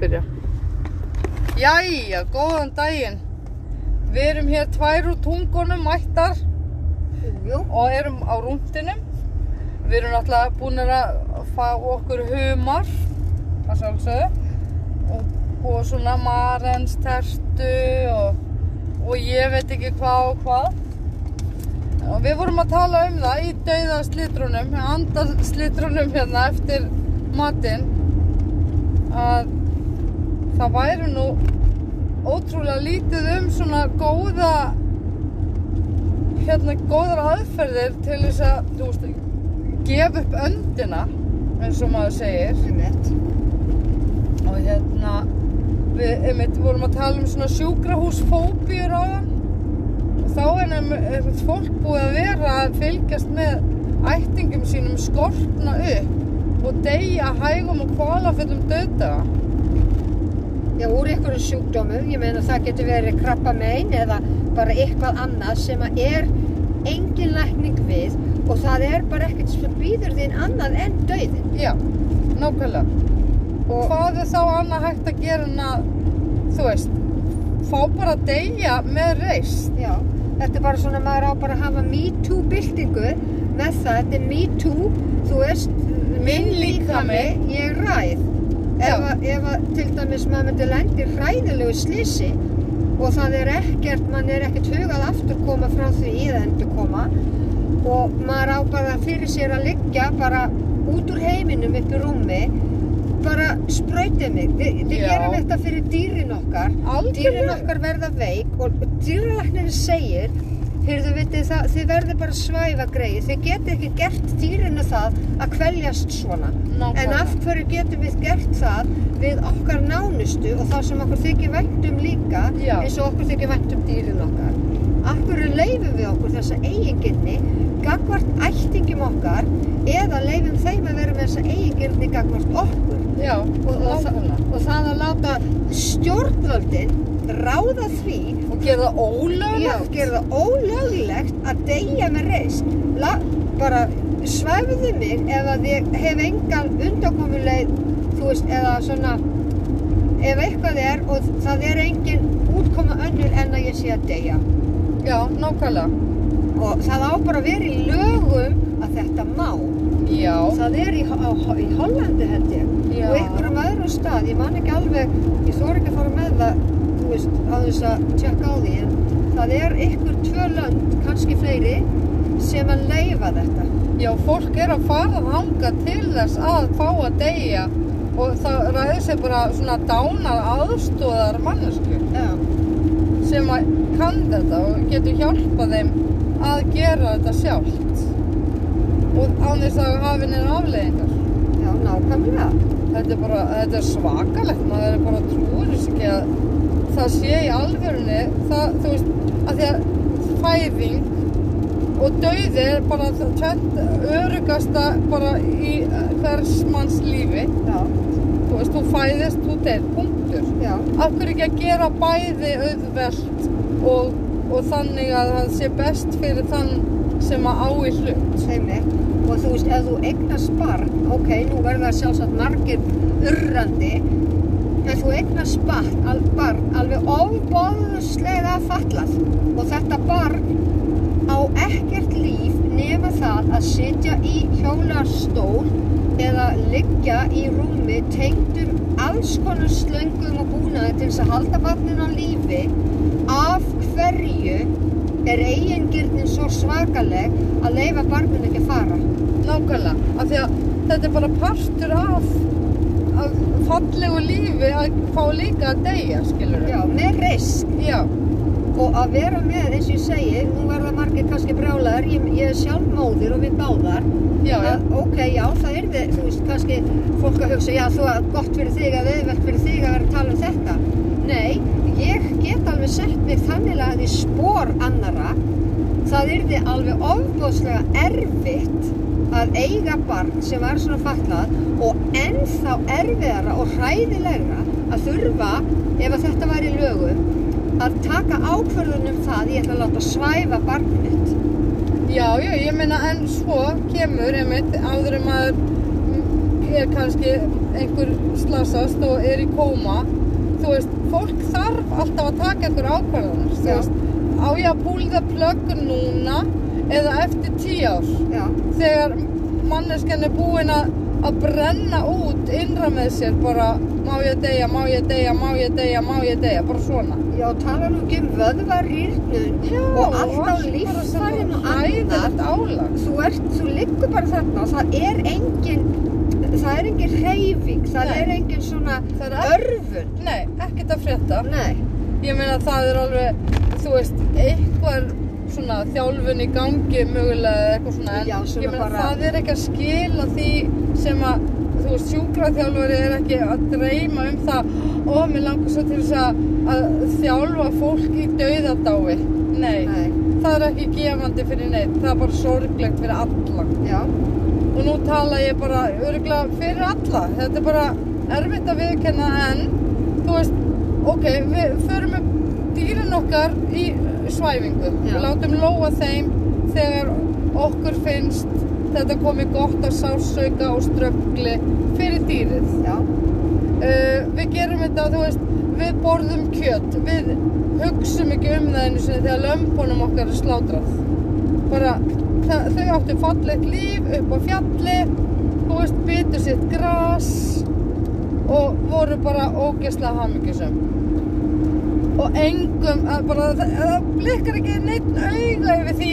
byrja. Jæja, góðan daginn. Við erum hér tvær úr tungunum mættar Jú, og erum á rúndinum. Við erum náttúrulega búin að fá okkur humar, að sjálfsögðu, og, og svona marens tertu og, og ég veit ekki hvað og hvað. Og við vorum að tala um það í dauða slitrunum, anda slitrunum hérna eftir matinn, að það væri nú ótrúlega lítið um svona góða hérna góðar aðferðir til þess að þú veist, gefa upp öndina eins og maður segir. Einmitt. og hérna við einmitt vorum að tala um svona sjúkrahúsfóbíur á það og þá er einmitt fólk búið að vera að fylgjast með ættingum sínum skortna upp og deyja hægum og kvalaföllum döðdaga Já, úr einhverjum sjúkdómum, ég meina það getur verið krabba eða bara eitthvað annað sem að er engin lækning við og það er bara ekkert sem býður þín annað en dauðin. Já, nákvæmlega Og hvað er þá annað hægt að gera en að þú veist fá bara að deyja með reist já, þetta er bara svona, maður á bara að hafa me too byltingu með það, þetta er me too, þú veist, Minn líkami. ég ræð. Ef, að, ef að til dæmis maður myndi lendi hræðilegu slisi og það er ekkert, mann er ekkert hugað aftur koma frá því í það endur koma og maður á bara fyrir sér að liggja bara út úr heiminum upp í rúmi bara sprautið mig. Við, við Já. gerum þetta fyrir dýrin okkar. Dýrin algjörlega okkar verða veik og dýralæknirinn segir heyrðu vitið það, þið verður bara svæfa greið þið getið ekki gert dýrinu það að kveljast svona. En Nákvæmlega. af hverju getum við gert það við okkar nánustu og það sem okkur þykir vænt um líka Já. eins og okkur þykir vænt um dýrin okkar? Af hverju leifum við okkur þessa eigingirni gagvart ættingum okkar eða leifum þeim að vera með þessa eigingirni gagvart okkur? Já, og, og, það, nákvæmlega. og það að láta stjórnvöldin ráða því og gera það Já, ólöglegt gera það ólöglegt að deyja með reist. La, bara svæfðu mig ef að ég hef engan undankomuleið, þú veist, eða svona, ef eitthvað er og það er engin útkoma önnur en að ég sé að deyja. já, nákvæmlega Og það á bara að vera í lögum að þetta má. já, Það er í, á, í Hollandi held ég. Já. Og einhverjum öðrum stað, ég man ekki alveg, ég þór ekki að fara með það, þú veist, á þess að tjekka á því, en það er einhver tvö lönd, kannski fleiri, sem að leifa þetta. já, fólk er að fara þanga til þess að fá að deyja og það ræður sér bara svona dánar aðstóðar mannesku Já, sem að kann þetta og getur hjálpað þeim að gera þetta sjálft og án þess að hafi neina afleiðingar já, nákvæmlega. þetta er bara, þetta er svakalegt maður er bara trúur þess ekki að það sé í alvörunni það, þú veist, að því að fæðing og dauði er bara það tvent örugasta bara í hvers manns lífi. Já, þú veist, þú fæðist, þú deyr, punktur. Já, af hverju ekki að gera bæði auðvelt og, og þannig að það sé best fyrir þann sem að á í hlut? Einmitt. Og þú veist, ef þú eignast barn, ok, nú verða sjálfsagt margir urrandi, en þú eignast barn, al, barn alveg ofbóðslega fallað og þetta barn á ekkert líf nema það að sitja í hjólastól eða liggja í rúmi tengdur alls konar slöngum og búnaði til þess að halda barnin á lífi. Af hverju er eigingirnin svo svakaleg að leifa barnin ekki að fara? Nákvæmlega, af því að þetta er bara partur af fallegu lífi að fá líka að deyja, skilur já, með reist já, og að vera með, eins og ég segi nú verða margir kannski brjálæðar ég, ég er sjálf móðir og við báðar. Já, já, að, ok, já, það er þið, þú veist, kannski fólk að hugsa, já, þú að gott fyrir þig að viðvelt fyrir þig að vera að tala um þetta. Nei, ég get alveg sett mig þannig að í spór annara það þið alveg ofbóðslega erfitt að eiga barn sem var svona fatlað og ennþá erfiðara og hræðilegra að þurfa, ef að þetta var í lögum að taka ákvörðunum það ég ætla að láta svæfa barnið mitt. Já, já, ég meina en svo kemur einmitt áður maður mm, er kannski einhver slasast og er í kóma þú veist, fólk þarf alltaf að taka einhver ákvarðanir þú veist, á ég að púlða plöggun núna eða eftir tíu ár Já, þegar manneskjan er búin að að brenna út innra með sér bara má ég deyja, má ég deyja, má ég deyja, má ég deyja, bara svona já, tala nú ekki um vöðvarýrnun og allt á líffærin og annað. Æðilegt álag Þú ert, þú liggur bara þarna og það er engin, það er engin hreyfing, það Nei. er engin svona er örfun. Nei, ekkert að frétta Nei, Ég meina það er alveg, þú veist, eitthvað svona þjálfun í gangi mögulega eða eitthvað svona en Já, ég meina bara- það er ekki að skila því sem að, þú veist, sjúkraþjálfari er ekki að dreyma um það. Ó, mér langar svo til þess að, að þjálfa fólk í dauðadái. Nei, nei, það er ekki gefandi fyrir neitt, það er bara sorglegt fyrir alla. Já, og nú tala ég bara örgulega fyrir alla. Þetta er bara erfitt að viðkenna en þú veist, ok, við förum með dýrin okkar í svæfingu Já. við látum lóa þeim þegar okkur finnst þetta komið gott að sásauka og ströggli fyrir dýrið. Uh, við gerum þetta, þú veist við borðum kjöt, við hugsum ekki um það einu sinni þegar lömpunum okkar er slátrað. Bara, það, þau áttu fallegt líf upp á fjalli þú veist, byttu sitt gras og voru bara ógeðslega hamingjusum og engum bara, það, það blikkar ekki neitt auga yfir því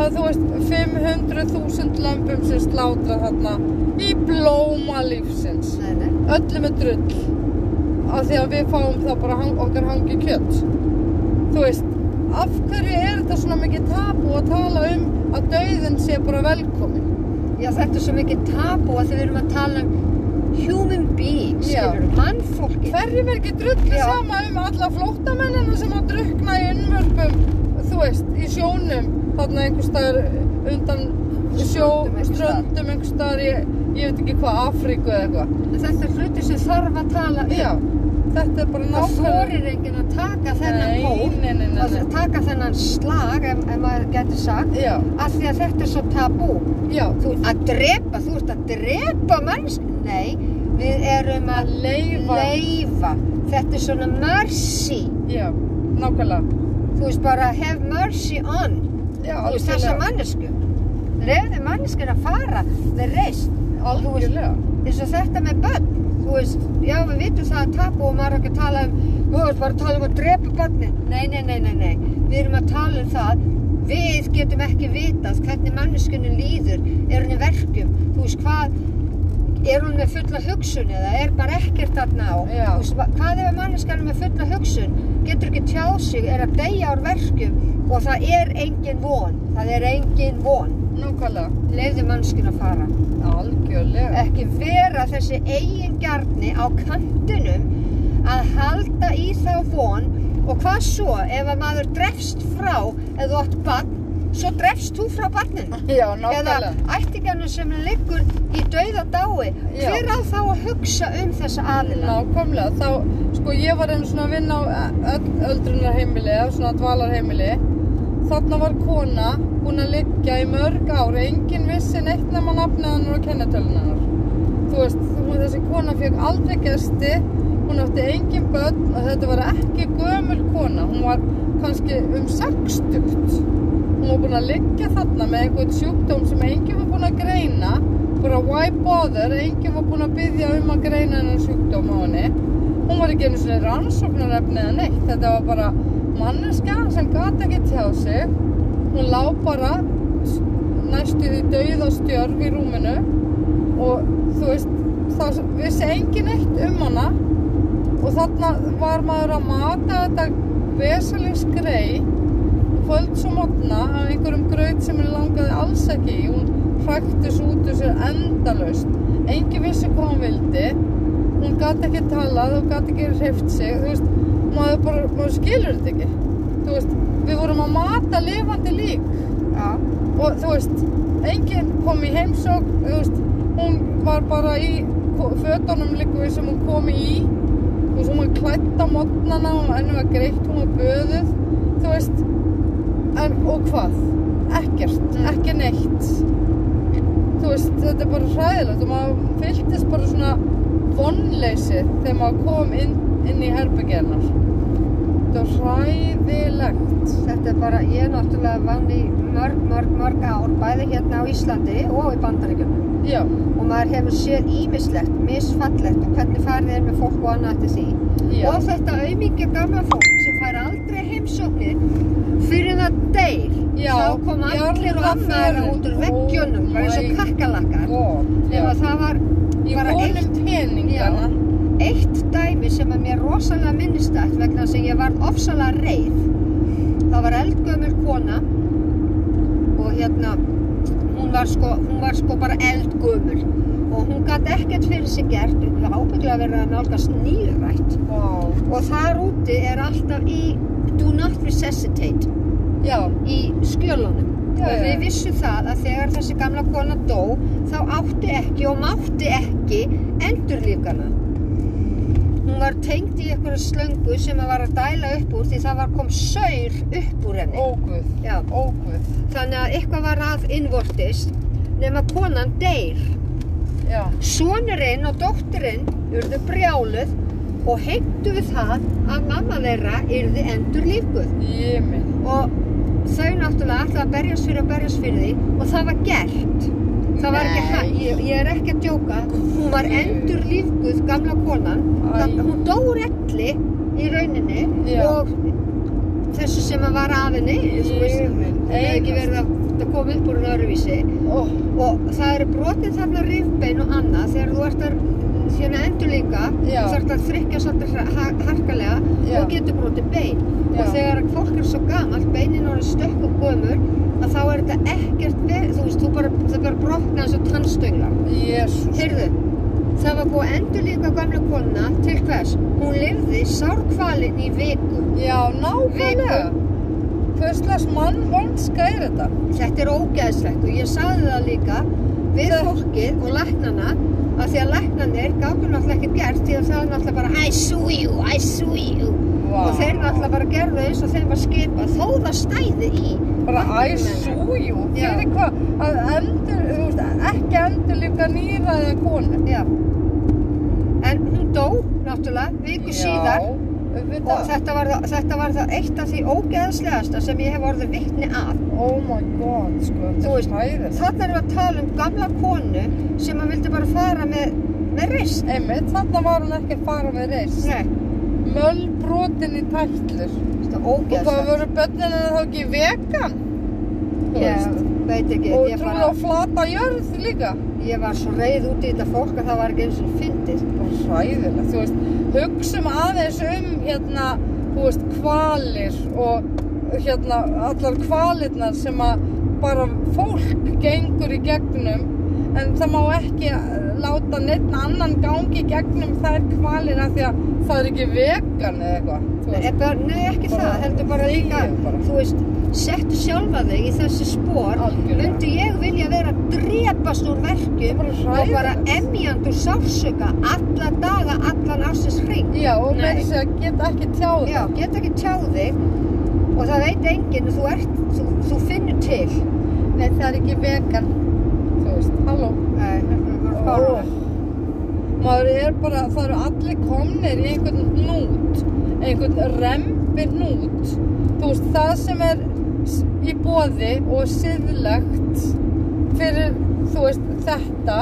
að þú veist 500.000 lömpum sem slátrað þarna í blóma lífsins. Nei, nei. öllum er drull. Af því að við fáum þá bara hang, okkar hangi kjött þú veist af hverju er þetta svona mikið tabu að tala um að dauðin sé bara velkomin Já, þetta er svo mikið tabu að þið erum að tala um human beings, mannfólki. hverju verður Já. sama um alla flóttamennina sem að drukna í unnvörpum þú veist, í sjónum þarna einhver staðar undan sjó, Ströndum einhver staðar í, ég veit ekki hvað, Afríku eða eitthvað þetta er hluti sem þarf að tala um. já, þetta er bara Það nákvæmlega þorir enginn að taka þennan nei, að taka þennan slag, ef, ef maður getur sagt, já, af því að þetta er svo tabú. já, Þú, að drepa, þú ert að drepa mannsk... Nei, við erum að að leifa leifa. Þetta er svona mercy. Já, nákvæmlega. Þú veist bara, have mercy on. Já, Þú veist þessa mannesku. Lefðu manneskun að fara með reist. Algjörlega. eins og þetta með börn þú veist, já við vitum það að tapu og maður ekki að tala um þú veist bara að tala um að drepa börnin nei, nei, nei, nei, nei, við erum að tala um það við getum ekki vitað hvernig manneskunni líður er hún í verkum, þú veist hvað er hún með fulla hugsun eða er bara ekkert þarna á? Hvað ef manneskan er með fulla hugsun? Getur ekki tjáð sig, er að deyja úr verkum og það er engin von. Það er engin von. Leiði mannskun að fara. Algjörlega. ekki vera þessi eigin gjarni á kantinum að halda í þá von. Og hvað svo ef að maður drefst frá eða átt barn svo drefst þú frá barninu Já, eða ættingarnir sem liggur í dauða dái hver á þá að hugsa um þessa aðila Nákvæmlega. Þá, sko, ég var einu svona að vinna á öll öldrunarheimili, eða svona dvalarheimili. Þarna var kona búin að liggja í mörg ár. Enginn vissi neitt nema nafnið hennar og kennetölunar. Þú veist, þessi kona fekk aldrei gesti. Hún átti engin börn og þetta var ekki gömul kona. Hún var kannski um sextugt. Hún var búin að liggja þarna með einhvern sjúkdóm sem enginn var búin að greina. Bara why bother, enginn var búin að byggja um að greina hennar sjúkdóm á henni. Hún var ekki einu svona rannsóknarefni eða neitt. Þetta var bara manneska sem gata ekki tjá sig. Hún lá bara næstu því dauðastjörf í rúminu og þú veist, það vissi enginn eitt um hana og þarna var maður að mata þetta vesalingsgrei kvöld svo mótna af einhverjum graut sem henni langaði alls ekki í. Hún hrækti svo út úr sér endalaust. Engin vissi hvað hún vildi. Hún gæti ekki talað og gæti ekki hreift sig. Þú veist, maður bara, maður skilur þetta ekki. Þú veist, við vorum að mata lifandi lík Já, og þú veist, enginn kom í heimsókn, þú veist, hún var bara í fötunum líka við sem hún kom í þú veist, hún var klætt á modnana og henni var greitt, hún var böðuð þú veist en, og hvað? ekkert, Mm. ekki neitt þú veist, þetta er bara hræðilegt og maður fylltist bara svona vonleysi þegar maður kom inn, inn í herbyggjarnar. Þetta var hræðilegt. Þetta er bara, ég náttúrulega vann í mörg, mörg, mörg ár, bæði hérna á Íslandi og í Bandaríkjunum. Já, Og maður hefur séð ímislegt, misfallegt og hvernig farið er með fólk og annað eftir því. já, Og þetta auðmingja gamla fólk sem fær aldrei heimsóknir deyr. Já, Þá kom allir annar út úr veggjunum, bara eins og Oh já. Ef að það var bara eitt, peningana. eitt dæmi sem að mér rosalega minnistætt vegna þess að ég var ofsalega reið. Það var eldgömul kona og hérna, hún var sko, hún var sko bara eldgömul og hún gæti ekkert fyrir sig gert, hún var ábygglega að nálgast nýrætt. Vá, Og þar úti er alltaf í do not resuscitate já, í skjölunum. Og við vissum það að þegar þessi gamla kona dó, þá átti ekki og mátti ekki endurlífgana. Hún var tengd í einhverju slöngu sem að var að dæla upp úr því það var kom saur upp úr henni. óguð, óguð, þannig að eitthvað var að innvortis nema konan deyr. Sonurinn og dóttirinn urðu brjáluð og heimtu við það að mamma þeirra yrði endur minn, Og þau náttúrulega ætlaði að berjast fyrir og berjast fyrir því og það var gert. Það var ekki Nei. hægt, ég, ég er ekki að djóka. Hún var endur lífguð, gamla konan. Það, hún dó relli í rauninni Já. og þessu sem að var af henni, það hefði ekki verið að það kom upp úr öðruvísi. ó, Og það eru brotin þarna rifbein og annað þegar þú ert að hérna endur líka þú þarft að þrykkja svolítið harkalega og getur brotið bein. Já. og þegar fólk er svo gamalt beinin orðið stökk og gömur að þá er þetta ekkert verið, þú veist, þú bara, það bara brotna eins og tannstönglar jésús, Heyrðu, það var búið endur líka gamla kona til hvers? Hún lifði sárkvalin í viku. já, nákvæmlega, hvers slags mannvonska er þetta? Þetta er ógeðslegt og ég sagði það líka við fólkið og læknana að því að læknanir gátu náttúrulega ekkert gert því að það er náttúrulega bara I sue you, I sue you Vá. og þeir náttúrulega bara gerðu eins og þeim var skipað þó það stæði í Bara I sue you, Já. fyrir hvað? Að endur, þú veist, ekki endur líka nýra eða konu. Já. En hún dó náttúrulega viku síðar Já, auðvitað. Þetta var, það, þetta var það eitt af því ógeðslegasta sem ég hef orðið vittni af. Oh my god, sko, þetta er hæðið. Þarna erum við að tala um gamla konu sem að vildi bara fara með, með rist. Einmitt, þarna var hún ekki að fara með reist. Nei, Mölbrotin í tætlur. þetta er Og hvað ógeðslegt. voru börnin en þá ekki vegan? Veist. veit ekki, Og trúið á flata jörð líka. Ég var svo reið út í þetta fólk að það var ekki eins og fyndið. Bara hræðilegt, þú veist. Hugsum aðeins um, hérna, þú veist, kvalir og hérna, allar kvalirnar sem að bara fólk gengur í gegnum. En það má ekki láta neitt annan gangi í gegnum þær kvalir af því að það er ekki vegan eða eitthvað. Nei, veist. bara, nei, ekki Bara það, heldur bara líka, bara. þú veist, settu sjálfa þig í þessi spór, myndi ég vilja vera að drepast úr verkjum Bara og bara hræðilegt. emjand úr sársöka alla daga, allan ásins hring. Já, og með þess að geta ekki tjáð Já, get ekki tjáð þig og það veit enginn þú, ert, þú, þú finnur til. Nei, það er ekki vegan. Þú veist, halló. Nei, þetta er bara. Maður er bara, það eru allir komnir í einhvern hnút, einhvern rempir hnút. Þú veist, það sem er í boði og siðlegt fyrir, þú veist, þetta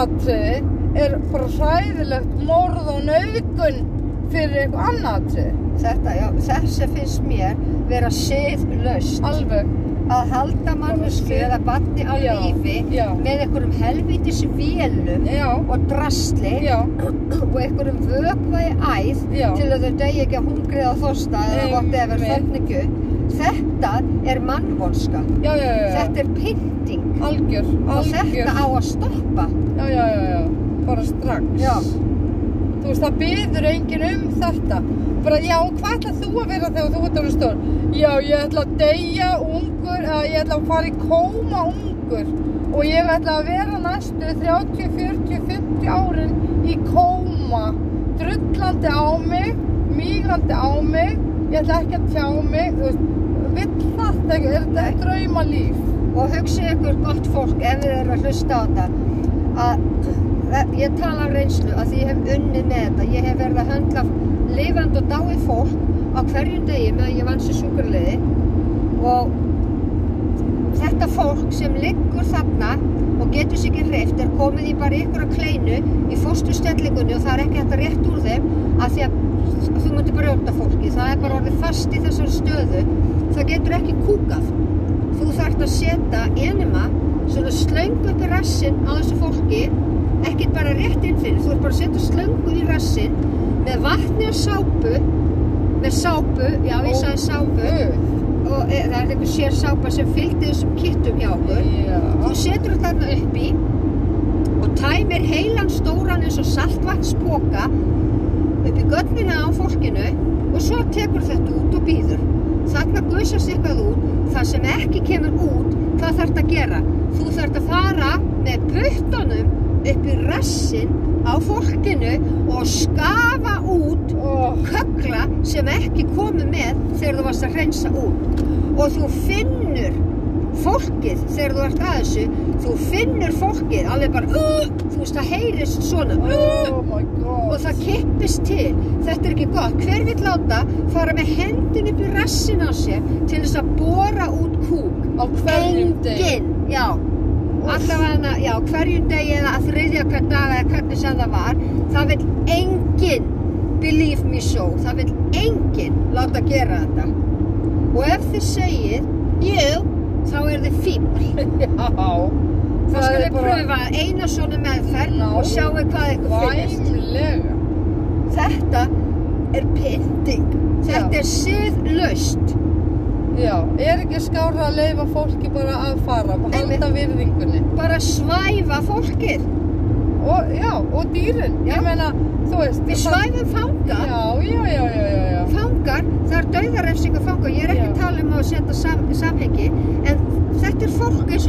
atriði er bara hræðilegt morð og nauðgun fyrir eitthvað annað atriði. Þetta, já, þessi finnst mér vera siðlaust. Alveg. Að halda mannesku sið- eða batni á Já, lífi já. með einhverjum helvítis vélum og drastli já, og einhverjum vökva í æð til að þau degi ekki að hungrið á þorsta eða whatever, upp. Þetta er mannvonska. Þetta er pynting Algjör, og algjör. þetta á að stoppa. Já, já, já, já, bara strax. Veist, það byður enginn um þetta. Bara, já, hvað ætlað þú að vera þegar þú ert alveg stór? Já, ég ætla að deyja ungur, eða ég ætla að fara í kóma ungur. Og ég ætla að vera næstu 30, 40, 50 árin í kóma. Drullandi á mig, mígandi á mig, ég ætla ekki að tjá mig, þú veist, vill ekki, er þetta Nei. drauma líf? og hugsið ykkur gott fólk ef þið eru að hlusta á þetta að að ég tala af reynslu að ég hef unnið með þetta. Ég hef verið að höndla lifand og dáið fólk á hverjum degi með að ég vann sér sjúkurliði og þetta fólk sem liggur þarna og getur sér ekki hreift er komið í bara ykkur að kleinu í fóstustellingunni og það er ekki hægt að rétt úr þeim að því að þú múti brjóta fólki. Það er bara orðið fast í þessari stöðu. Það getur ekki kúkað. Þú þarft að setja enima svona slöngu upp í rassin á þessu fólki ekkert bara rétt inn fyrir þú ert bara að setja slöngu í rassin með vatni og sápu með sápu, já ég sagði sápu. og e, það er einhver sér sápa sem fylgdi þessum kittum hjá okkur. Já. þú setur þetta þarna upp í og tæmir heilan stóran eins og saltvatspoka upp í gönnina á fólkinu og svo tekur þetta út og býður. Þarna gusast eitthvað út. Það sem ekki kemur út hvað þarf að gera. Þú þarf að fara með puttunum upp í rassin á fólkinu og skafa út Ó, kökla sem ekki komu með þegar þú varst að hreinsa út. Og þú finnur fólkið þegar þú ert að þessu. Þú finnur fólkið alveg bara uh, þú veist það heyrist svona uh, oh og það kippist til. Þetta er ekki gott, hver vill láta fara með hendin upp í rassin á sér til þess að bora út kúk? Á hverjum enginn, já allavega, já, hverjum degi eða að þriðja hvern dag eða hvernig sem það var það vil enginn believe me so, það vil enginn láta gera þetta. Og ef þið segið jú, þá er þið fíbl Já. þá skal við pröfa eina svona meðferð og sjáum hvað ykkur finnist Væmlega. þetta er pynting. Þetta er siðlaust Já, er ekki skára að leifa fólki bara að fara og halda virðingunni? bara svæfa fólkið Og, já, og dýrin. Já. Ég meina, þú veist. við svæfum fanga Já, já, já, já, já, já. fangar, það er dauðarefsingar fangar ég er ekki að tala um að setja sam, samhengi en þetta er fólk eins og annað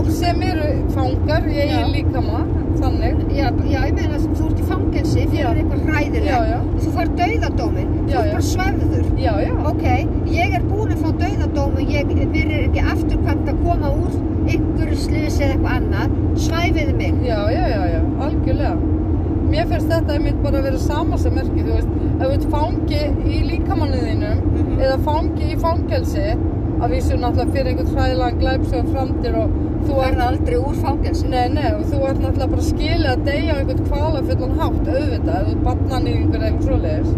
fólk Sem eru fangar í Já. eigin líkama, þannig. já, já ég meina þú ert í fangelsi fyrir eitthvað og þú far dauðadómin, þú já. bara já. ok, ég er búin að fá dauðadómi ég, mér er ekki afturkvæmt að koma úr einhverju slisi eða eitthvað annað svæfiði mig Já, já, já, já, algjörlega. Mér finnst þetta einmitt bara að vera sama sem merki, þú veist, ef þú ert fangi í líkamannu þínum Mhm. eða fangi í fangelsi, að vísu náttúrulega fyrir einhvern hræðilegan glæpsögum framdir og þú er aldrei úr fangelsi. Nei, nei, og þú ert náttúrulega bara skilið að deyja einhvern kvalafullan hátt, auðvitað, þú ert barnanýringur eða eitthvað svoleiðis.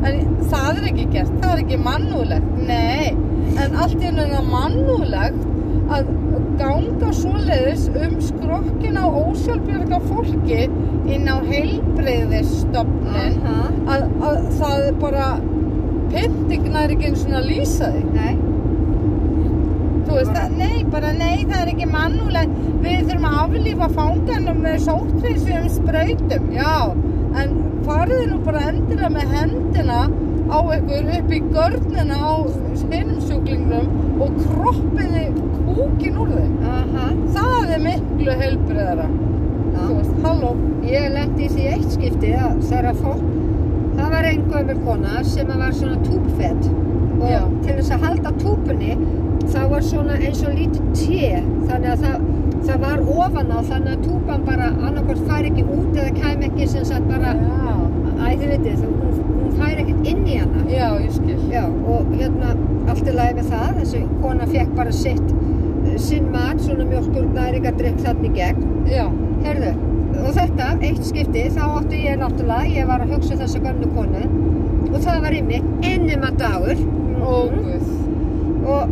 En það er ekki gert, það er ekki mannúðlegt, nei, en allt í hennu er það mannúðlegt að ganga svoleiðis um skrokkin á ósjálfbjörga fólki inn á heilbreyðistofnin Aha. að, að það er bara pyntingna er ekki eins og að lýsa því. Nei, veist það, nei, bara nei, það er ekki mannúðlegt. Við þurfum að aflífa fanganum með sóttvísum sprautum já, en fariði nú bara endilega með hendina á ykkur upp í görnina á hinum sjúklingnum og kroppiði kúkin úr þeim. Aha. Það er miklu heilbriðara Já. þú veist, halló Ég lendi í því eitt skipti að þegar fólk, það var einn gömur kona sem að var svona túbfett og Já. til þess að halda túpunni það var svona eins og lítið te þannig að það, það var ofan á þannig að túpan bara annarkvort fær ekki út eða kæm ekki sem sagt bara, já, æ þið veitir, það- hún, hún fær ekkert inn í hana. já, ég skil. Já, og hérna allt í lagi með það, þessi kona fekk bara sitt, eh, sinn mat, svona mjölkur næringadrykk þannig gegn. Já, Herðu, og þetta, eitt skipti, þá átti ég náttúrulega, ég var að hugsa þessa gömlu konu og það var einmitt ennum að dagur. Ó guð. og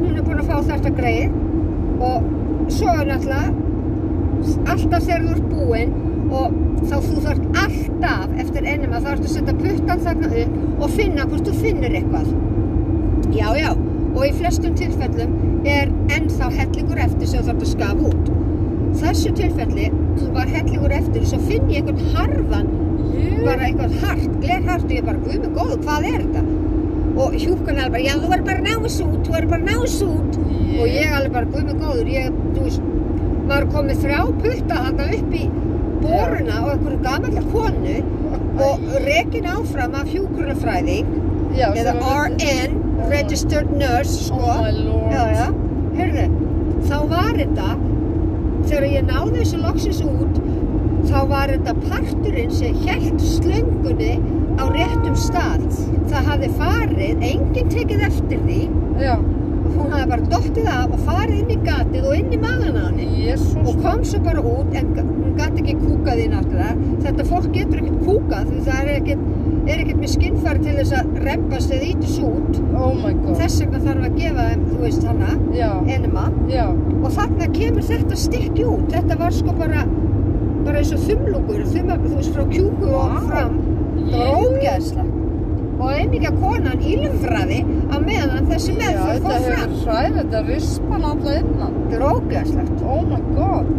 hún er búin að fá þetta greið. Og svo er náttúrulega alltaf þegar þú ert búinn og þá þú þarft alltaf eftir ennum að þá ertu að setja puttan þarna upp og finna hvort þú finnur eitthvað. Já, já, og í flestum tilfellum er ennþá hellingur eftir sem þú þarft að skafa út. Þessu tilfelli var hellingur eftir og svo finn ég einhvern harðan, bara eitthvað hart, glerhart og ég bara, guð mig góðu, hvað er þetta? Og hjúkan er bara, já, þú verður bara að ná þessu út, þú verður bara að ná þessu út. Og ég alveg bara, guð mig góður, ég, þú veist, var komið þrjá putta þarna upp í boruna og einhverju gamallar konu og rekin áfram af hjúkrunafræðing eða RN, Registered Nurse, sko. oh Já, já. heyrðu, þá var þetta, þegar ég náði þessu loksins út, þá var þetta parturinn sem held slöngunni á réttum stað. Það hafði farið, enginn tekið eftir því, Já, hún hafði bara dottið af og farið inn í gatið og inn í magan á henni. Og kom svo bara út, en hún gæti ekki kúkað inn aftur það. Þetta fólk getur ekkert kúkað, því það er ekkert, er ekkert með skinnfæri til þess að rempast eða ítis út. Oh my god. Þess vegna þarf að gefa þeim, þú veist hana, enema. Og þarna kemur þetta stykki út. Þetta var sko bara, bara eins og þumlungur, þumma, þú veist, frá kjúku og fram. Það var Jú. ógeðslega. Og einnig að konan ílumfraði á meðan þessi þetta fór fram. hefur hræð, þetta rispan alla innan. Þetta er ógeðslegt. Oh my god.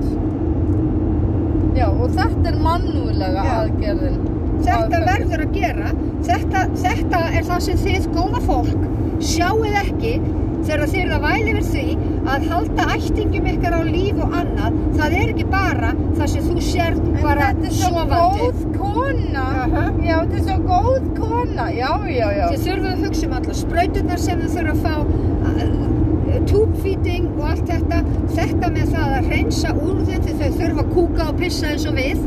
Já, og þetta er mannúðlega Já. aðgerðin. Þetta verður að gera. Þetta, þetta er það sem þið, góða fólk, sjáuð ekki þegar þið eru að væli yfir því að halda ættingum ykkar á líf og annað. Það er ekki bara það sem þú sérð En bara þetta er svo sofandi. góð kona. Aha. Já, þetta er svo góð kona. Já, já, já. Þið þurfum að hugsa um alla sprauturnar sem þið þurfum að fá, uh, tube-feeding og allt þetta. Þetta með það að reynsa úr því þau þurfa að kúka og pissa eins og við.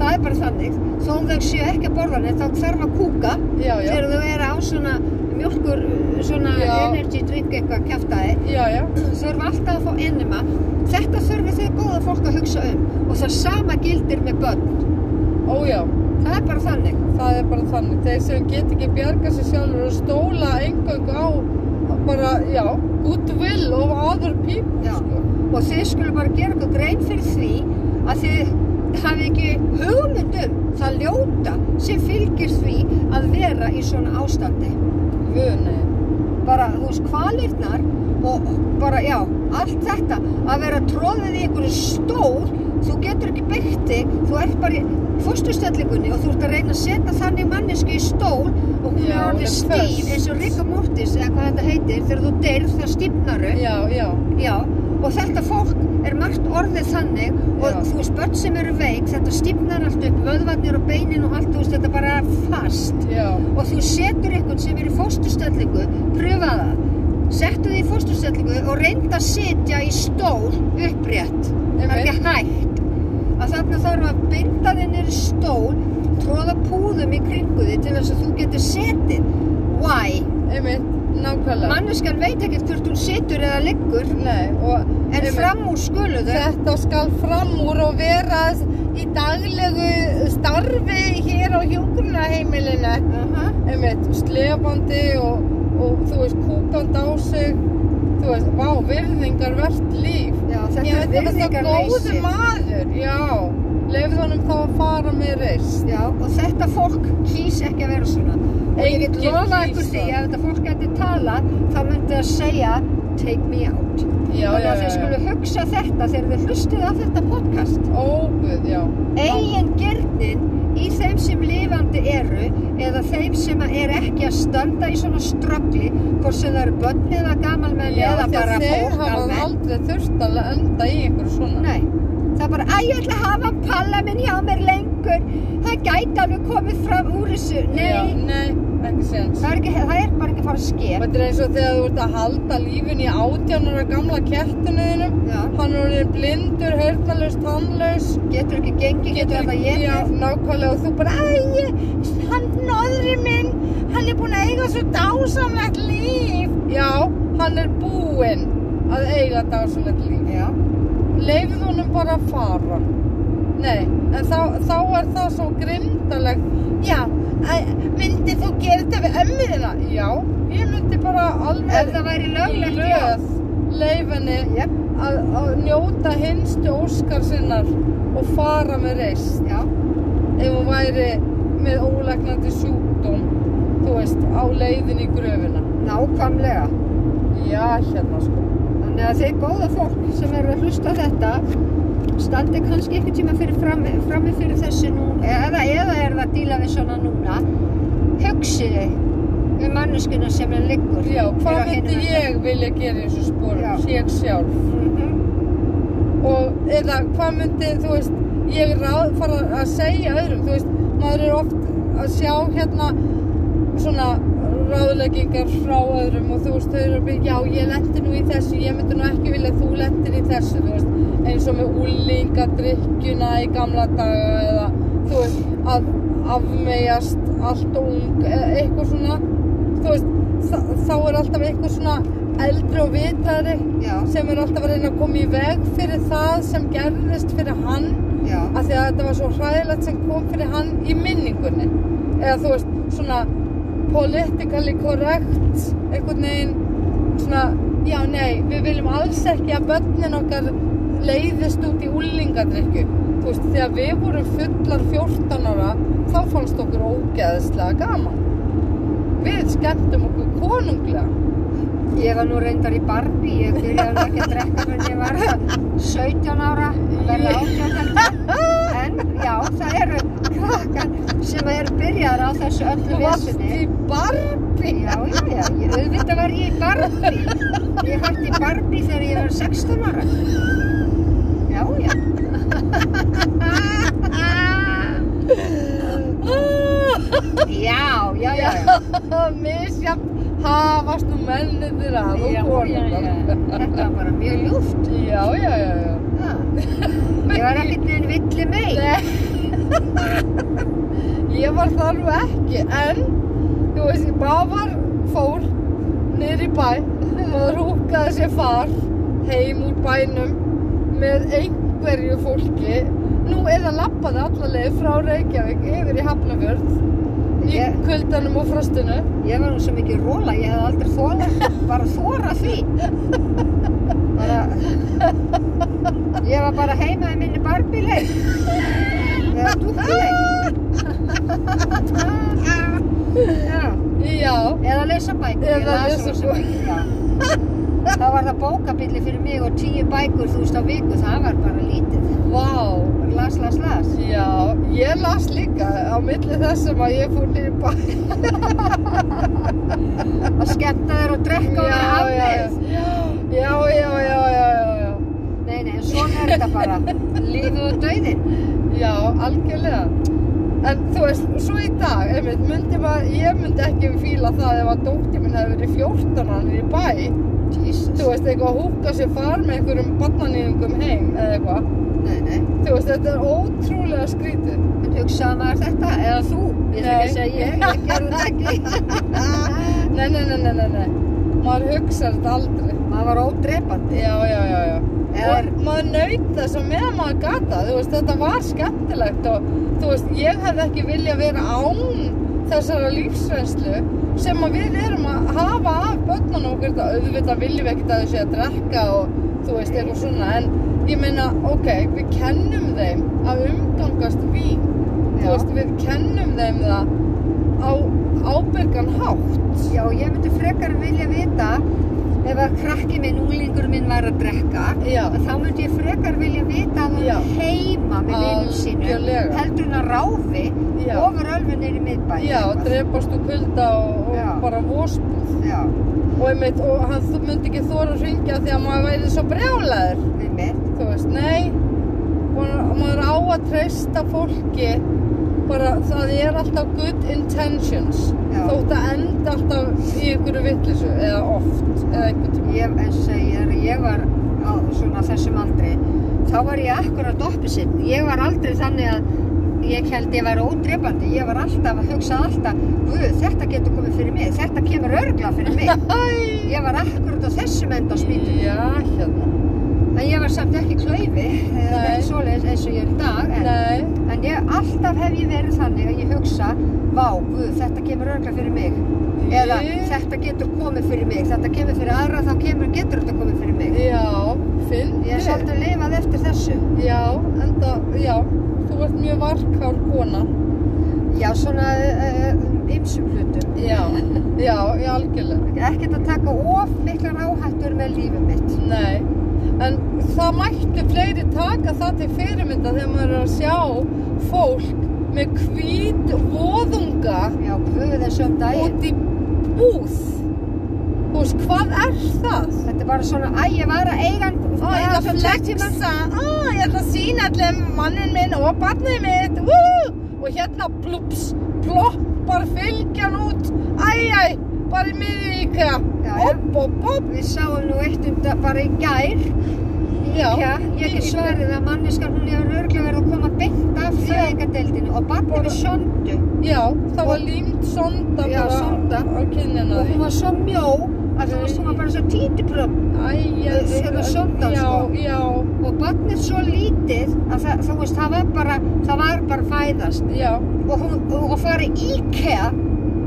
Það er bara þannig. Þó þau séu ekki að borða neitt, þá þarf að kúka Já, já. þegar þau eru á svona mjölkur, svona Já. energy drink eitthvað. Já, já. Þurfa alltaf að fá enema. Þetta þurfum þið góða fólk að hugsa um. Og það sama gildir með börn. Ó, já. Það er bara þannig. Það er bara þannig. Þeir sem get ekki bjarga sér sjálfur og stóla engöngu á bara, já, goodwill of other people, Já. sko. og þið skulum bara gera ykkur grein fyrir því að þið hafi ekki hugmynd um það ljóta sem fylgir því að vera í svona ástandi. Vöni. Bara, þú veist, kvalirnar og bara, já, allt þetta að vera tróðið í einhverju stól, þú getur ekki byggt þig, þú ert bara í fósturstellingunni og þú ert að reyna að setja þannig mannesku í stól og hún Já, er er stíf eins og Rikka Mortis eða hvað þetta heitir, þegar þú deyrð það stífnaru. Já, já. Já, og þetta fólk er margt orðið þannig og Já. þú veist, börn sem eru veik, þetta stífnar allt upp, vöðvarnir og beinin og allt, þú veist, þetta bara er fast. Já. Og þú setur einhvern sem er í fósturstellingu, pröfa það, settu þið í fósturstellingu og reynda að sitja í stól upprétt. Það er ekki hægt. Að þarna þarf að binda þið í stól, tróða púðum í kringu þið til þess að þú getur setið. Why? Einmitt, nákvæmlega. Manneskan veit ekkert hvort hún situr eða liggur. Nei, og En fram úr skulu þau. þetta skal fram úr og vera í daglegu starfi hér á hjúgrunaheimilinu. Aha. Einmitt, slefandi og, og þú veist, kúkandi á sig. Þú veist, vá, virðingarvert líf. Já, þetta er þetta er virðingarleysi. góður maður, já. Leifð honum þá að fara með reist. Já, og þetta fólk kýs ekki að vera svona. Ég get lofa ykkur því að þetta fólk geti tala, þá myndi það segja take me out. Já, Þannig já, að já, skulu já. hugsa þetta þegar þið hlustið á þetta podcast. Óguð, já. Eigin gerðin í þeim sem lifandi eru eða þeim sem er ekki að standa í svona ströggli, hvort sem það eru börn eða gamalmenni Já, eða bara að þeir fólk hafa almennt. aldrei þurft að enda í einhverju svona. Nei, það er bara, að ég ætla að hafa palla minn hjá mér lengur. Það gæti alveg komið fram úr þessu. Nei, Já, nei, ekki það er, ekki, það er bara ekki að fara að ske. Þetta er eins og þegar þú ert að halda lífin í átjánara gamla. Já, Hann er orðinn blindur, heyrnalaus, tannlaus. getur ekki gengið, getur þetta Já, getið. nákvæmlega. Og þú bara, æ, hann nóðri minn, hann er búinn að eiga svo dásamlegt líf. Já, hann er búinn að eiga dásamlegt líf. Já, Leifð honum bara að fara. Nei, en þá, þá er það svo grimdalegt. Já, myndi þú gera þetta við ömmuðina? Já, ég myndi bara alveg ef það væri löglegt, já. röð leif henni Jep, að, að njóta hinstu óskar sinnar og fara með reist. já, Ef hún væri með ólegnandi sjúkdóm, þú veist, á leiðin í gröfina. nákvæmlega. Já, hérna sko. Þannig að þið góða fólk sem eru að hlusta þetta standi kannski einhvern tíma fyrir frammi, frammi fyrir þessu nú eða, eða er það að díla við svona núna hugsiði um manneskuna sem er liggur Já, hvað myndi ég vilja gera í þessu Já. sporum? Ég sjálf. Mhm. og eða hvað myndi, þú veist, ég ráð, fara að segja öðrum, þú veist, maður er oft að sjá hérna svona ráðleggingar frá öðrum og þú veist, þau eru að byrja, já, ég lendi nú í þessu, ég myndi nú ekki vilja að þú lendir í þessu, þú veist, eins og með úlingadrykkjuna í gamla daga eða, þú veist, að afmeyjast allt ung, eða eitthvað svona, þú veist, þá er alltaf eitthvað svona eldri og vitari Já, sem er alltaf að reyna að koma í veg fyrir það sem gerðist fyrir hann af því að þetta var svo hræðilegt sem kom fyrir hann í minningunni. Eða þú veist, svona politically correct einhvern veginn svona, já nei við viljum alls ekki að börnin okkar leiðist út í úlingadrykju þú veist, þegar við vorum fullar 14 ára þá fannst okkur ógeðslega gaman. Við skemmtum okkur konunglega. Ég var nú reyndar í Barbie, ég byrjaði nú ekki að drekka fyrir ég var 17 ára, verða 18 heldur. En já, það eru krakkar sem eru byrjaðar á þessu öllu í Barbie Já, já, já, ég, auðvitað var ég Barbie. Ég hætti Barbie þegar ég var 16 ára. Já, já. Já, já, já, misjafn hafast nú menninir að og konurnar. Þetta var bara mjög ljúft. já, já, já, já. Ha. Ég var ekkert neinn villi mei. Ég var það nú ekki, en veist, maður fór niður í bæ, maður húkaði sér far heim úr bænum með einhverju fólki, nú eða lappaði alla leið frá Reykjavík yfir í Hafnafjörð í Ég- kuldanum og frostinu. Ég var nú svo mikið róla, ég hef aldrei þóla, bara þóra því. Bara, ég var bara heima í minni barbileik. Eða dúkkuleik. Já, Já, eða lesa bækur. Eða lesa já. Það var það bókabilli fyrir mig og tíu bækur þú veist á viku, það var bara lítið. vá. Bara las, las, las. Já, ég las líka á milli þessum að ég fór niður í bæ. Að skemmta þér og drekka og vera já, afleið. já, já, já, já, já. Nei, nei, en svona er þetta bara. Lífið og dauðinn. Já, algjörlega. En þú veist, svo í dag, einmitt, myndi maður, ég myndi ekki fíla það ef að dóttir minn hefði verið 14 hann í bæ. Jesus. Þú veist, eitthvað að húka sér far með einhverjum barnanýðingum heim eða eitthvað. Þú veist, þetta er ótrúlega skrítið. En hugsaði maður þetta eða þú? Ég ætla ekki að segja ég, ég gerði þetta ekki. Nei, nei, nei, nei, nei. Maður hugsa þetta aldrei. maður var ódrepandi. Já, já, já, já. Og maður naut þess að með maður gata, veist, þetta var skemmtilegt og veist, ég hefði ekki vilja vera án þessara lífsreynslu sem við erum að hafa af börnunum okkur, auðvitað viljum við ekkert að þau sé að drekka og þú veist, eitthvað svona, en ég meina, ok, við kennum þeim að umgangast vín, þú veist, við kennum þeim það á ábyrgan hátt. Já, ég myndi frekar vilja vita ef að krakki minn, unglingur minn var að drekka, Já. þá myndi ég frekar vilja vita að hann heima með vinum sínum, heldur hann að ráfi Já. ofur ölfunir í miðbæ. Já, drepast úr kulda og, Já. og bara vósbúð. Og, einmitt, og hann myndi ekki þóra að ringja því að maður væri svo brjálæður við mitt. þú veist, nei og maður á að treysta fólki bara það er alltaf good intentions Já. þótt að enda alltaf í ykkur vittlisu eða oft eða einhvern tíma Ég, og segir, ég var á svona þessum aldri, þá var ég akkurat opposite. Ég var aldrei þannig að ég held ég var ódrepandi. Ég var alltaf að hugsa alltaf, þetta getur komið fyrir mig, þetta kemur örgla fyrir mig. Ég var akkurat á þessum enda á spýtunni. já, hérna En ég var samt ekki svoleiðis eins og ég er í dag. En, nei, en ég, alltaf hef ég verið þannig að ég hugsa, vá, guð, þetta kemur örgla fyrir mig. Eða Ég- þetta getur komið fyrir mig, þetta kemur fyrir aðra, þá kemur, getur þetta komið fyrir mig. já, finn Ég er svolítið lifað eftir þessu. já, enda, já þú ert mjög varkár kona Já, svona uh, ymsum hlutum. já, já, já, algjörlega Ekkert að taka of miklar áhættur með lífið mitt. Nei, en það mættu fleiri taka það til fyrirmynda þegar maður er að sjá fólk með hvít voðunga Já, um út í búð. Þú veist, hvað er það? Þetta er bara svona, æ, ég var að eiga. Ó, ég ætla að flexa, ó, ég ætla að sína allir mannin minn og barnið mitt, wú! Og hérna plups, ploppar fylgjan út, æ, æ, bara í já. Hopp, hopp, hopp. Við sáum nú eitt um þetta bara í gær. Já. Ég get svarið að manneskan hún hefur örglega verið að koma beint fæðingadeildinu og barni við sondu. Já, það var límt sonda Já, sonda. Og hún var svo mjó að hún var bara svo títiprömm. Hérna sondan, Já, sko. Og barnið svo lítið að það, þú veist, það var bara, það var bara fæðast. já, Og hún, og fara í IKEA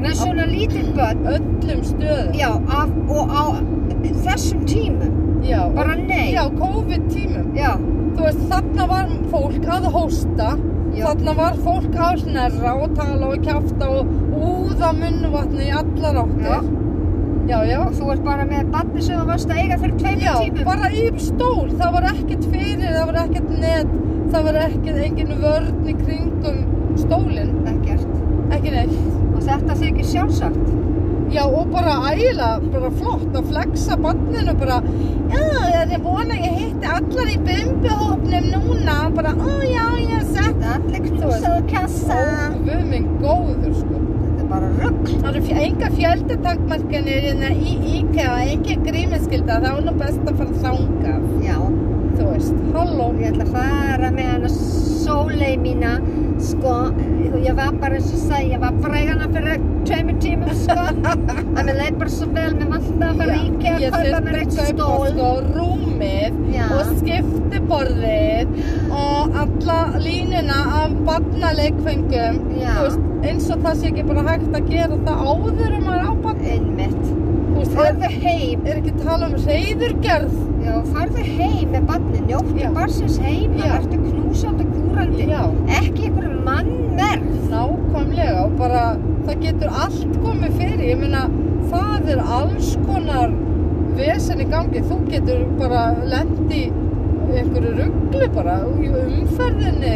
með svona lítið börn, öllum stöðum. já, af, og á þessum tímum. Já, Bara nei. Já, COVID-tímum. Já, Þú veist, þarna var fólk að hósta, Já. þarna var fólk að snerra og tala og kjafta og úða munnvatni í allar áttir. Já. Já, já. og þú ert bara með barni sem þú varst að eiga fyrir tveimur Já, tímum. bara í stól, það var ekkert fyrir, það var ekkert net, það var ekkert engin vörn í kringum stólinn, Ekkert. ekki neitt. Og þetta þykir sjálfsagt. Já, og bara ægilega, bara flott að flexa barninu bara, já, ég er vona ég hitti allar í bumbuhópnum núna, bara, ó, já, ég er sett. Allir knúsaðu kassa. Ó, við minn góður, sko. Þetta er bara rugg. Það eru fj- enga fjöldatakmarkanir hérna í IKEA, ekki grímiskylda, það er nú best að fara þangað, Já, þú veist, halló. og ég ætla að fara með hana sólei mína, sko, ég var bara eins og sagði, ég var bregana fyrir tveimur tímum, sko, að mér leið bara svo vel, mér vant að fara í IKEA að kaupa mér eitt stól. sko, rúmið Já. og skiptiborðið og alla línuna af barnaleikfengum, eins og það sé ekki bara hægt að gera það áður um að á barn, Einmitt. veist, er, heim, er ekki tala um reyðurgerð, já, farðu heim með barni, Já. njóttu barsins heima, Já. vertu knúsandi kúrandi, Já. Nákvæmlega og bara það getur allt komið fyrir, ég meina það er alls konar vesen í gangi, þú getur bara lent í einhverju rugglu bara, umferðinni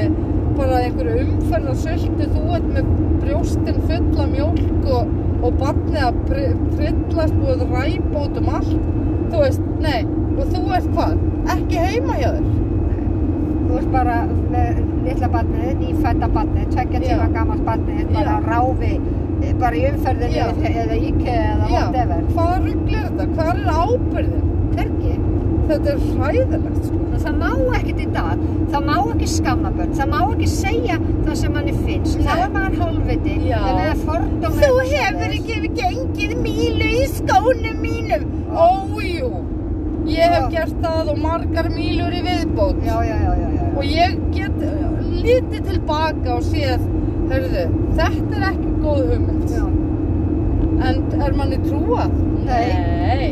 bara einhverju umferðarsöldu þú ert með brjóstin fulla mjólk og, og barnið að trillast að ræpa út um allt. Þú veist, nei, og þú ert hvað? Ekki heima hjá þér Þú ert bara með litla barnið, nýfætta barnið, tveggja tíma gamalt barnið, bara Já. ráfi, eh, bara í umferðinni Já. eða IKEA eða whatever. hvað ruggl er þetta, hvað er ábyrðin Hvergi. þetta er hræðilegt sko Það má ekkert í dag, það má ekki skamma börn, það má ekki segja það sem manni finnst. Það er maður hálfviti, það er fordómar. Þú hefur ekki gengið mílu í skónum mínum. Ójú, ég hef Já. gert það og margar mílur í viðbót. Já, já, já, já. Og ég get litið tilbaka og séð, hörðu, þetta er ekki góð hugmynd. já. En er manni trúað? Nei. Nei.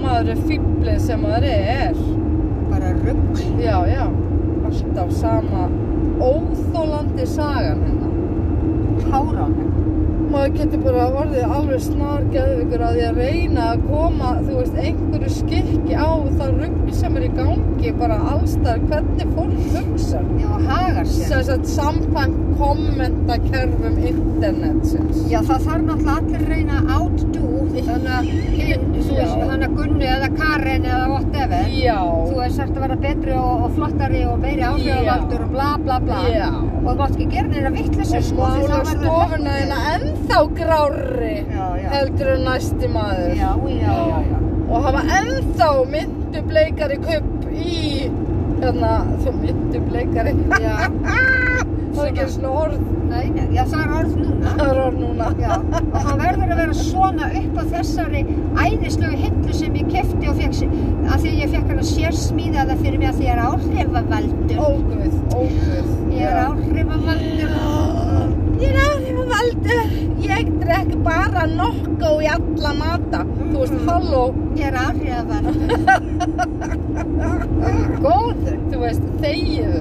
Maður er fýblið sem maður er. Bara rugg. Já, já. Alltaf sama óþólandi sagan hennar. Háránlega. Maður getur bara orðið alveg snar geðvikur að því að reyna að koma, þú veist, einhverju skikki á það rugg sem er í gangi bara allstar hvernig fólk hugsa Já, hagar sér. þess að samkvæmt kommentakerfum internetsins Já, það þarf náttúrulega allir reyna outdo þannig að þú hann að Gunni eða Karen eða whatever. Já, Þú veist, þarft að vera betri og, og flottari og meiri áhrifavaldur og bla bla bla. já Og þú mátt ekki gera neina vittleysu, og sko, mála þá verður stofuna þeina ennþá já. heldur en næsti maður Já, já, já, já. og hafa ennþá myndu bleikari kupp í hérna, þú myndu bleikari Já, það er ekki svona orð nei, já, það er orð núna. það er orð núna Já, og hann verður að vera svona upp á þessari æðislegu hillu sem ég kefti og sér, að því ég fekk hann að sér smíðaða fyrir mig að því ég er áhrifavaldur. óguð, óguð Ég er áhrifavaldur. ég er áhrifavaldur ég drekk bara nokkó í alla mata þú veist, Mhm. halló Ég er áhrifavaldur. Góður. þú veist, þegiðu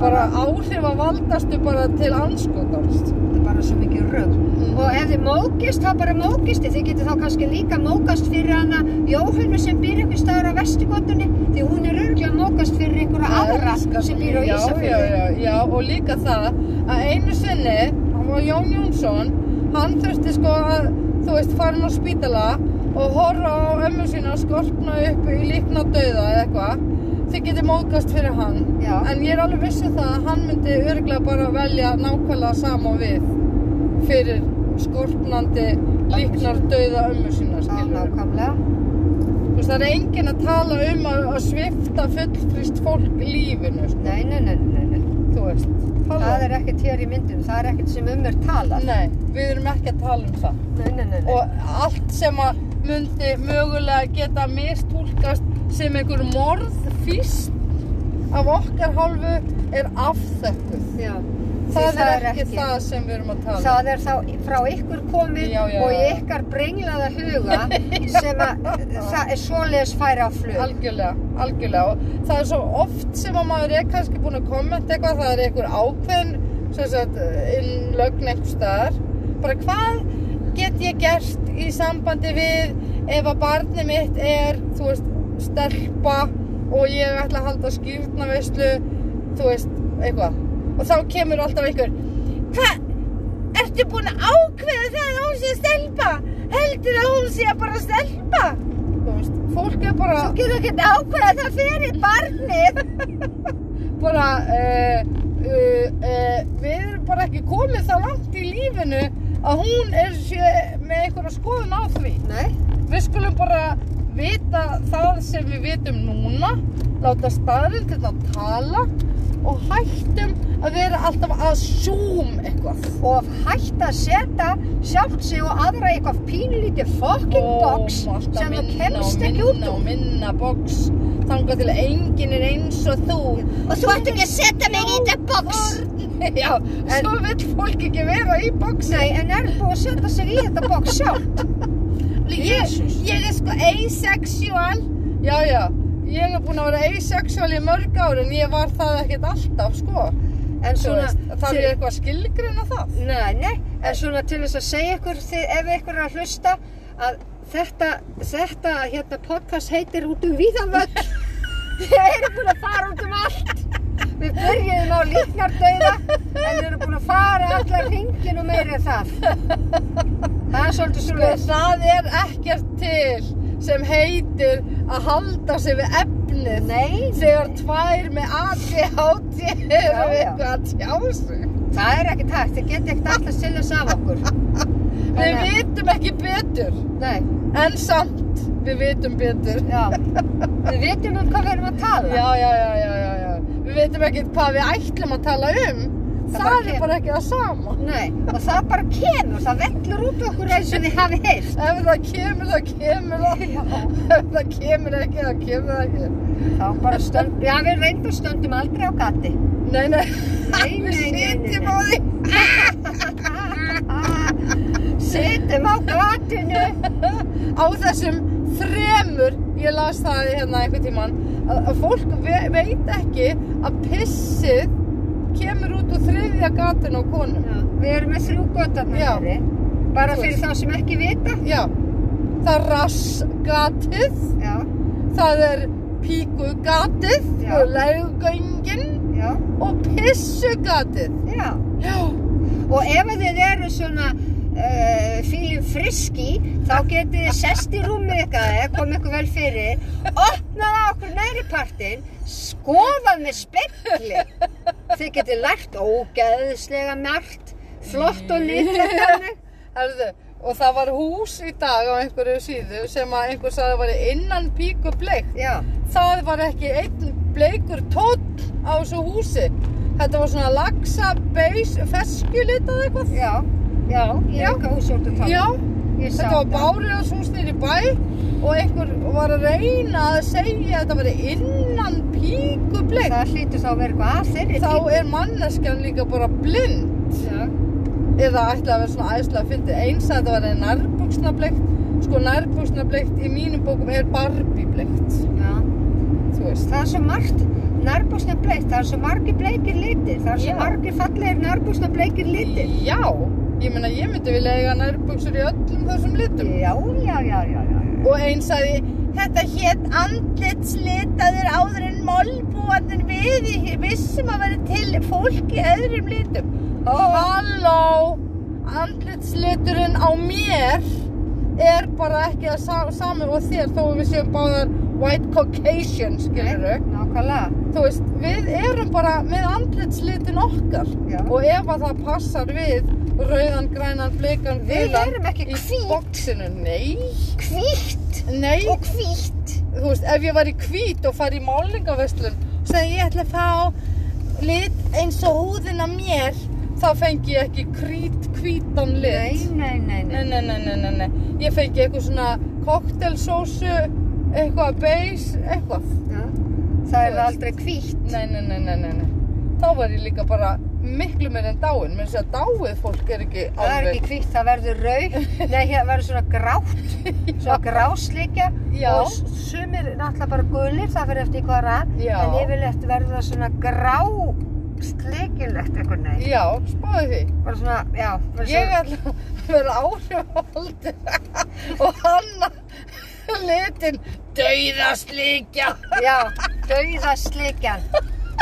bara áhrif að valdastu bara til anskotans Þetta er bara svo mikið rögg. Mm. Og ef þið mókist, þá bara mókist þið. Getið þá kannski líka mókast fyrir hana Jóhannu sem býr einhver staðar á Vesturgötunni. Því hún er örgulega mókast fyrir einhverja aðra Elskar sem býr á já, Ísafjörðu. já, já, já, og líka það að einu sinni, hann var Jón Jónsson, hann þurfti sko að, þú veist, fara inn á spítala og horfa á ömmu sína skorpna upp í líkna dauða eða eitthvað. Þið getið móðgast fyrir hann. Já. En ég er alveg vissu það að hann myndi örglega bara velja nákvæmlega sama við fyrir skorpnandi líknar dauða ömmu sína, nákvæmlega. Veist, það er enginn að tala um að, að svifta fullfrist fólk lífinu, sko, Nei, nei, nei, nei, veist. Það er ekkert hér í myndinu, það er ekkert sem um er talað. Nei, við erum ekki að tala um það. Nei, nei, nei, nei. Og allt sem að myndi mögulega geta mistúlkast sem einhver morðfíst af okkar hálfu er afþökkuð. Já. Það, Því er ekki það sem við erum að tala um. Það er þá frá ykkur komið Já, já, og ykkar brenglaða huga sem að það svoleiðis færi á flug. Algjörlega, algjörlega og það er svo oft sem að maður er kannski búinn að kommenta eitthvað, það er einhver ákveðin sagt, innlögn einhver staðar bara hvað get ég gert í sambandi við ef að barni mitt er, þú veist, stelpa og ég ætla að halda skýrnaveislu, þú veist, eitthvað. Og þá kemur alltaf einhver hvað, ertu búinn að ákveða það að hún sé stelpa? Heldur að hún sé bara stelpa? Þú veist, fólk er bara Þú getur ekki ákveða það fyrir barnið. bara uh, uh, uh, við erum bara ekki komið það langt í lífinu að hún er sé, með einhverja skoðun á því. Nei. við skulum bara vita það sem við vitum núna láta staðrindin að tala og hættum að vera alltaf að zoom eitthvað Og hætt að setja sjálft sig og aðra eitthvað pínlítið fucking box Ó, sem þú minna kemst og ekki út minna úr. og minna box þangað til að enginn er eins og þú Og þú ætti ekki að setja mig í þetta box. Já, svo vill fólk ekki vera í boxi Nei, en er búið að setja sig í þetta box sjálft? Ég, ég er sko asexual. Já, já, ég er búin að vera asexual í mörg ár en ég var það ekkert alltaf, sko. En svona... þarf ég eitthvað að skilgreina það? Nei, nei, en svona til þess að segja ykkur þið, ef ykkur er að hlusta að þetta, þetta hérna podcast heitir út um víðanvöld við erum búin að fara út um allt. Við byrjuðum á líknardauða en við erum búin að fara allar hringin og það það er svolítið svo það er ekkert til sem heitir að halda sig við efnið Nei, þegar tvær með ADHD eru eitthvað að tjá sig. það er ekkert hægt, þið geti ekkert alltaf sillast af okkur. Við að- vitum ekki betur, Nei, en samt við vitum betur. já. Við vitum um hvað við erum að tala. Já, já, já, já, já. Við vitum ekki hvað við ætlum að tala um. Það er bara ekki það sama. Nei, og það bara kemur, það vellur út okkur eins og þið hafi heyrt Ef það kemur, það kemur það. Ef það kemur ekki, það kemur ekki. Þá bara stönd, já við reyndum stöndum aldrei á gati. Nei, nei. Nei, Við nei. á því. Sittum á gatinu. á þessum þremur, ég las það hérna einhvern tímann, að, fólk ve veit ekki að pissið kemur út úr þriðja gatinu á konum. Já, við erum með þrjú gotarnar hér. Bara Þú fyrir þá sem ekki vita. Já, það er rassgatið, Já, það er píkugatið, Já. og leggöngin já, og pissugatið. já. Já, Og ef þið eru svona uh, fílum friski, þá getið þið sest í rúmið eða komið ykkur vel fyrir, opnað á okkur næri partinn, skoðað með spekli. Þið getið lært ógeðslega margt, flott og herðu, og það var hús í dag á einhverju síðu sem að einhver sagði að var innan píku bleikt. Það var ekki einn bleikur tótt á þessu húsi. Þetta var svona laxa, beis, feskjulitað eitthvað. já, já, ég er ekki að tala. Já, þetta var það. bárjóðshús nýri bæ og einhver var að reyna að segja að þetta var innan píku bleikt. Það hlýtur þá að vera eitthvað að þeirri Þá er manneskjan líka bara blind. Já, Eða ætla að vera svona æðslega að fyndi. Eins að þetta var nærbuksna bleikt. Sko nærbuksna bleikt í mínum bókum er Barbie bleikt. já. Þú veist. Það er svo margt nærbúsna bleikt, það er svo margir bleikir litir, það er svo Já. margir fallegir nærbúsna bleikir litir. Já, ég meina ég myndi vilja eiga nærbuksur í öllum þessum litum. Já, já, já, já, já. Og einn sagði, þetta hétt andlitslitaður áður en málbúanir við í vissum að vera til fólk í öðrum litum. Ó. Halló, andlitsliturinn á mér er bara ekki að sa sami og þér þó við séum báðar white Caucasian, skilur Nei, nákvæmlega. Þú veist, við erum bara með andlitslitin okkar Já. og ef að það passar við rauðan, grænan, blikan, Við gulan erum ekki í boxinu, nei, Hvítt nei, og hvítt. þú veist, ef ég var í hvít og fari í málingaveslun og segi ég ætla að fá lit eins og húðin á mér, þá fengi ég ekki hvít, hvítan lit. Nei, nei, nei, Nei, nei. nei, nei, nei, nei, nei. Ég fengi eitthvað svona koktelsósu, eitthvað beige, eitthvað. Já. Það er aldrei hvítt. Nei, nei, nei, nei, nei. Þá var ég líka bara miklu meir en dáin. Mér sé að dáið fólk er ekki Það er ekki hvítt, það verður rauð. Nei, hér verður svona grátt. Svona gráslíkja. Já. Og sumir náttúrulega bara gulir, það fyrir eftir hvað það. Já. En yfirleitt verður það svona grá slikilegt einhvern veginn. Já, spáði því. Bara svona, já. Ég ætla að vera áhrifaldi og hanna litin dauðaslíkja. Já, dauðaslikjan.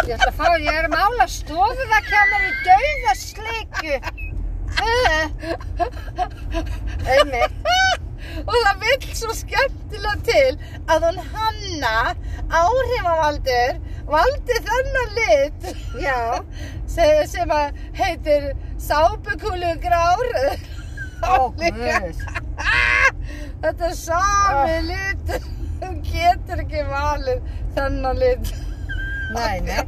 Ég ætla að fá, ég er að mála stofu það kemur í dauðaslikju. Einmitt. Og það vill svo skemmtilega til að hún hanna áhrifavaldur valdi þennan lit Já, sem, að heitir sápukúlu grár. ó guð. Þetta er sami lit. Þú getur ekki valið þennan lit. Nei, nei.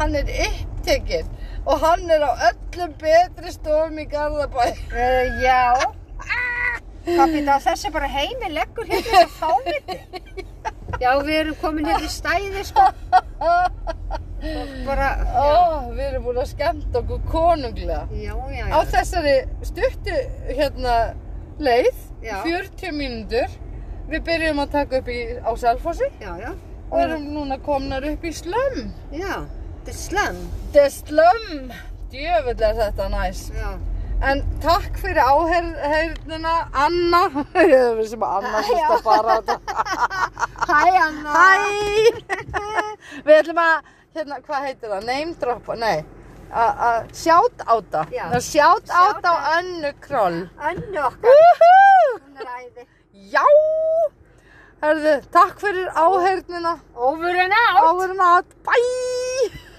Hann er upptekinn og hann er á öllum betri stofum í Garðabæ. Uh, já. Hvað býta þessi bara heimi leggur hérna að fáviti? Já, við erum komin hérna í stæði, sko. Bara, Ó, við erum búin að skemmta okkur konunglega. Já, já, Á já. þessari stuttu hérna leið. 40 mínútur, við byrjum að taka upp í, á já. og erum núna komnar upp í Slömm. Já, er slömm. Er Slömm! Djöfull er þetta næs. Já. En takk fyrir áheyrnina, Anna. Ég er við sem Anna sérst að þetta. Hæ, Anna. Hæ! Við ætlum að, hérna, hvað heitir það? Name droppa? Nei. Að að shout outa. Já. Að Shout out Shout á out. Önnu Kroll. Önnu okkar. Hún er æði. Já! Herðu, takk fyrir áheyrnina. Over and out. Áheyrnina. Bye!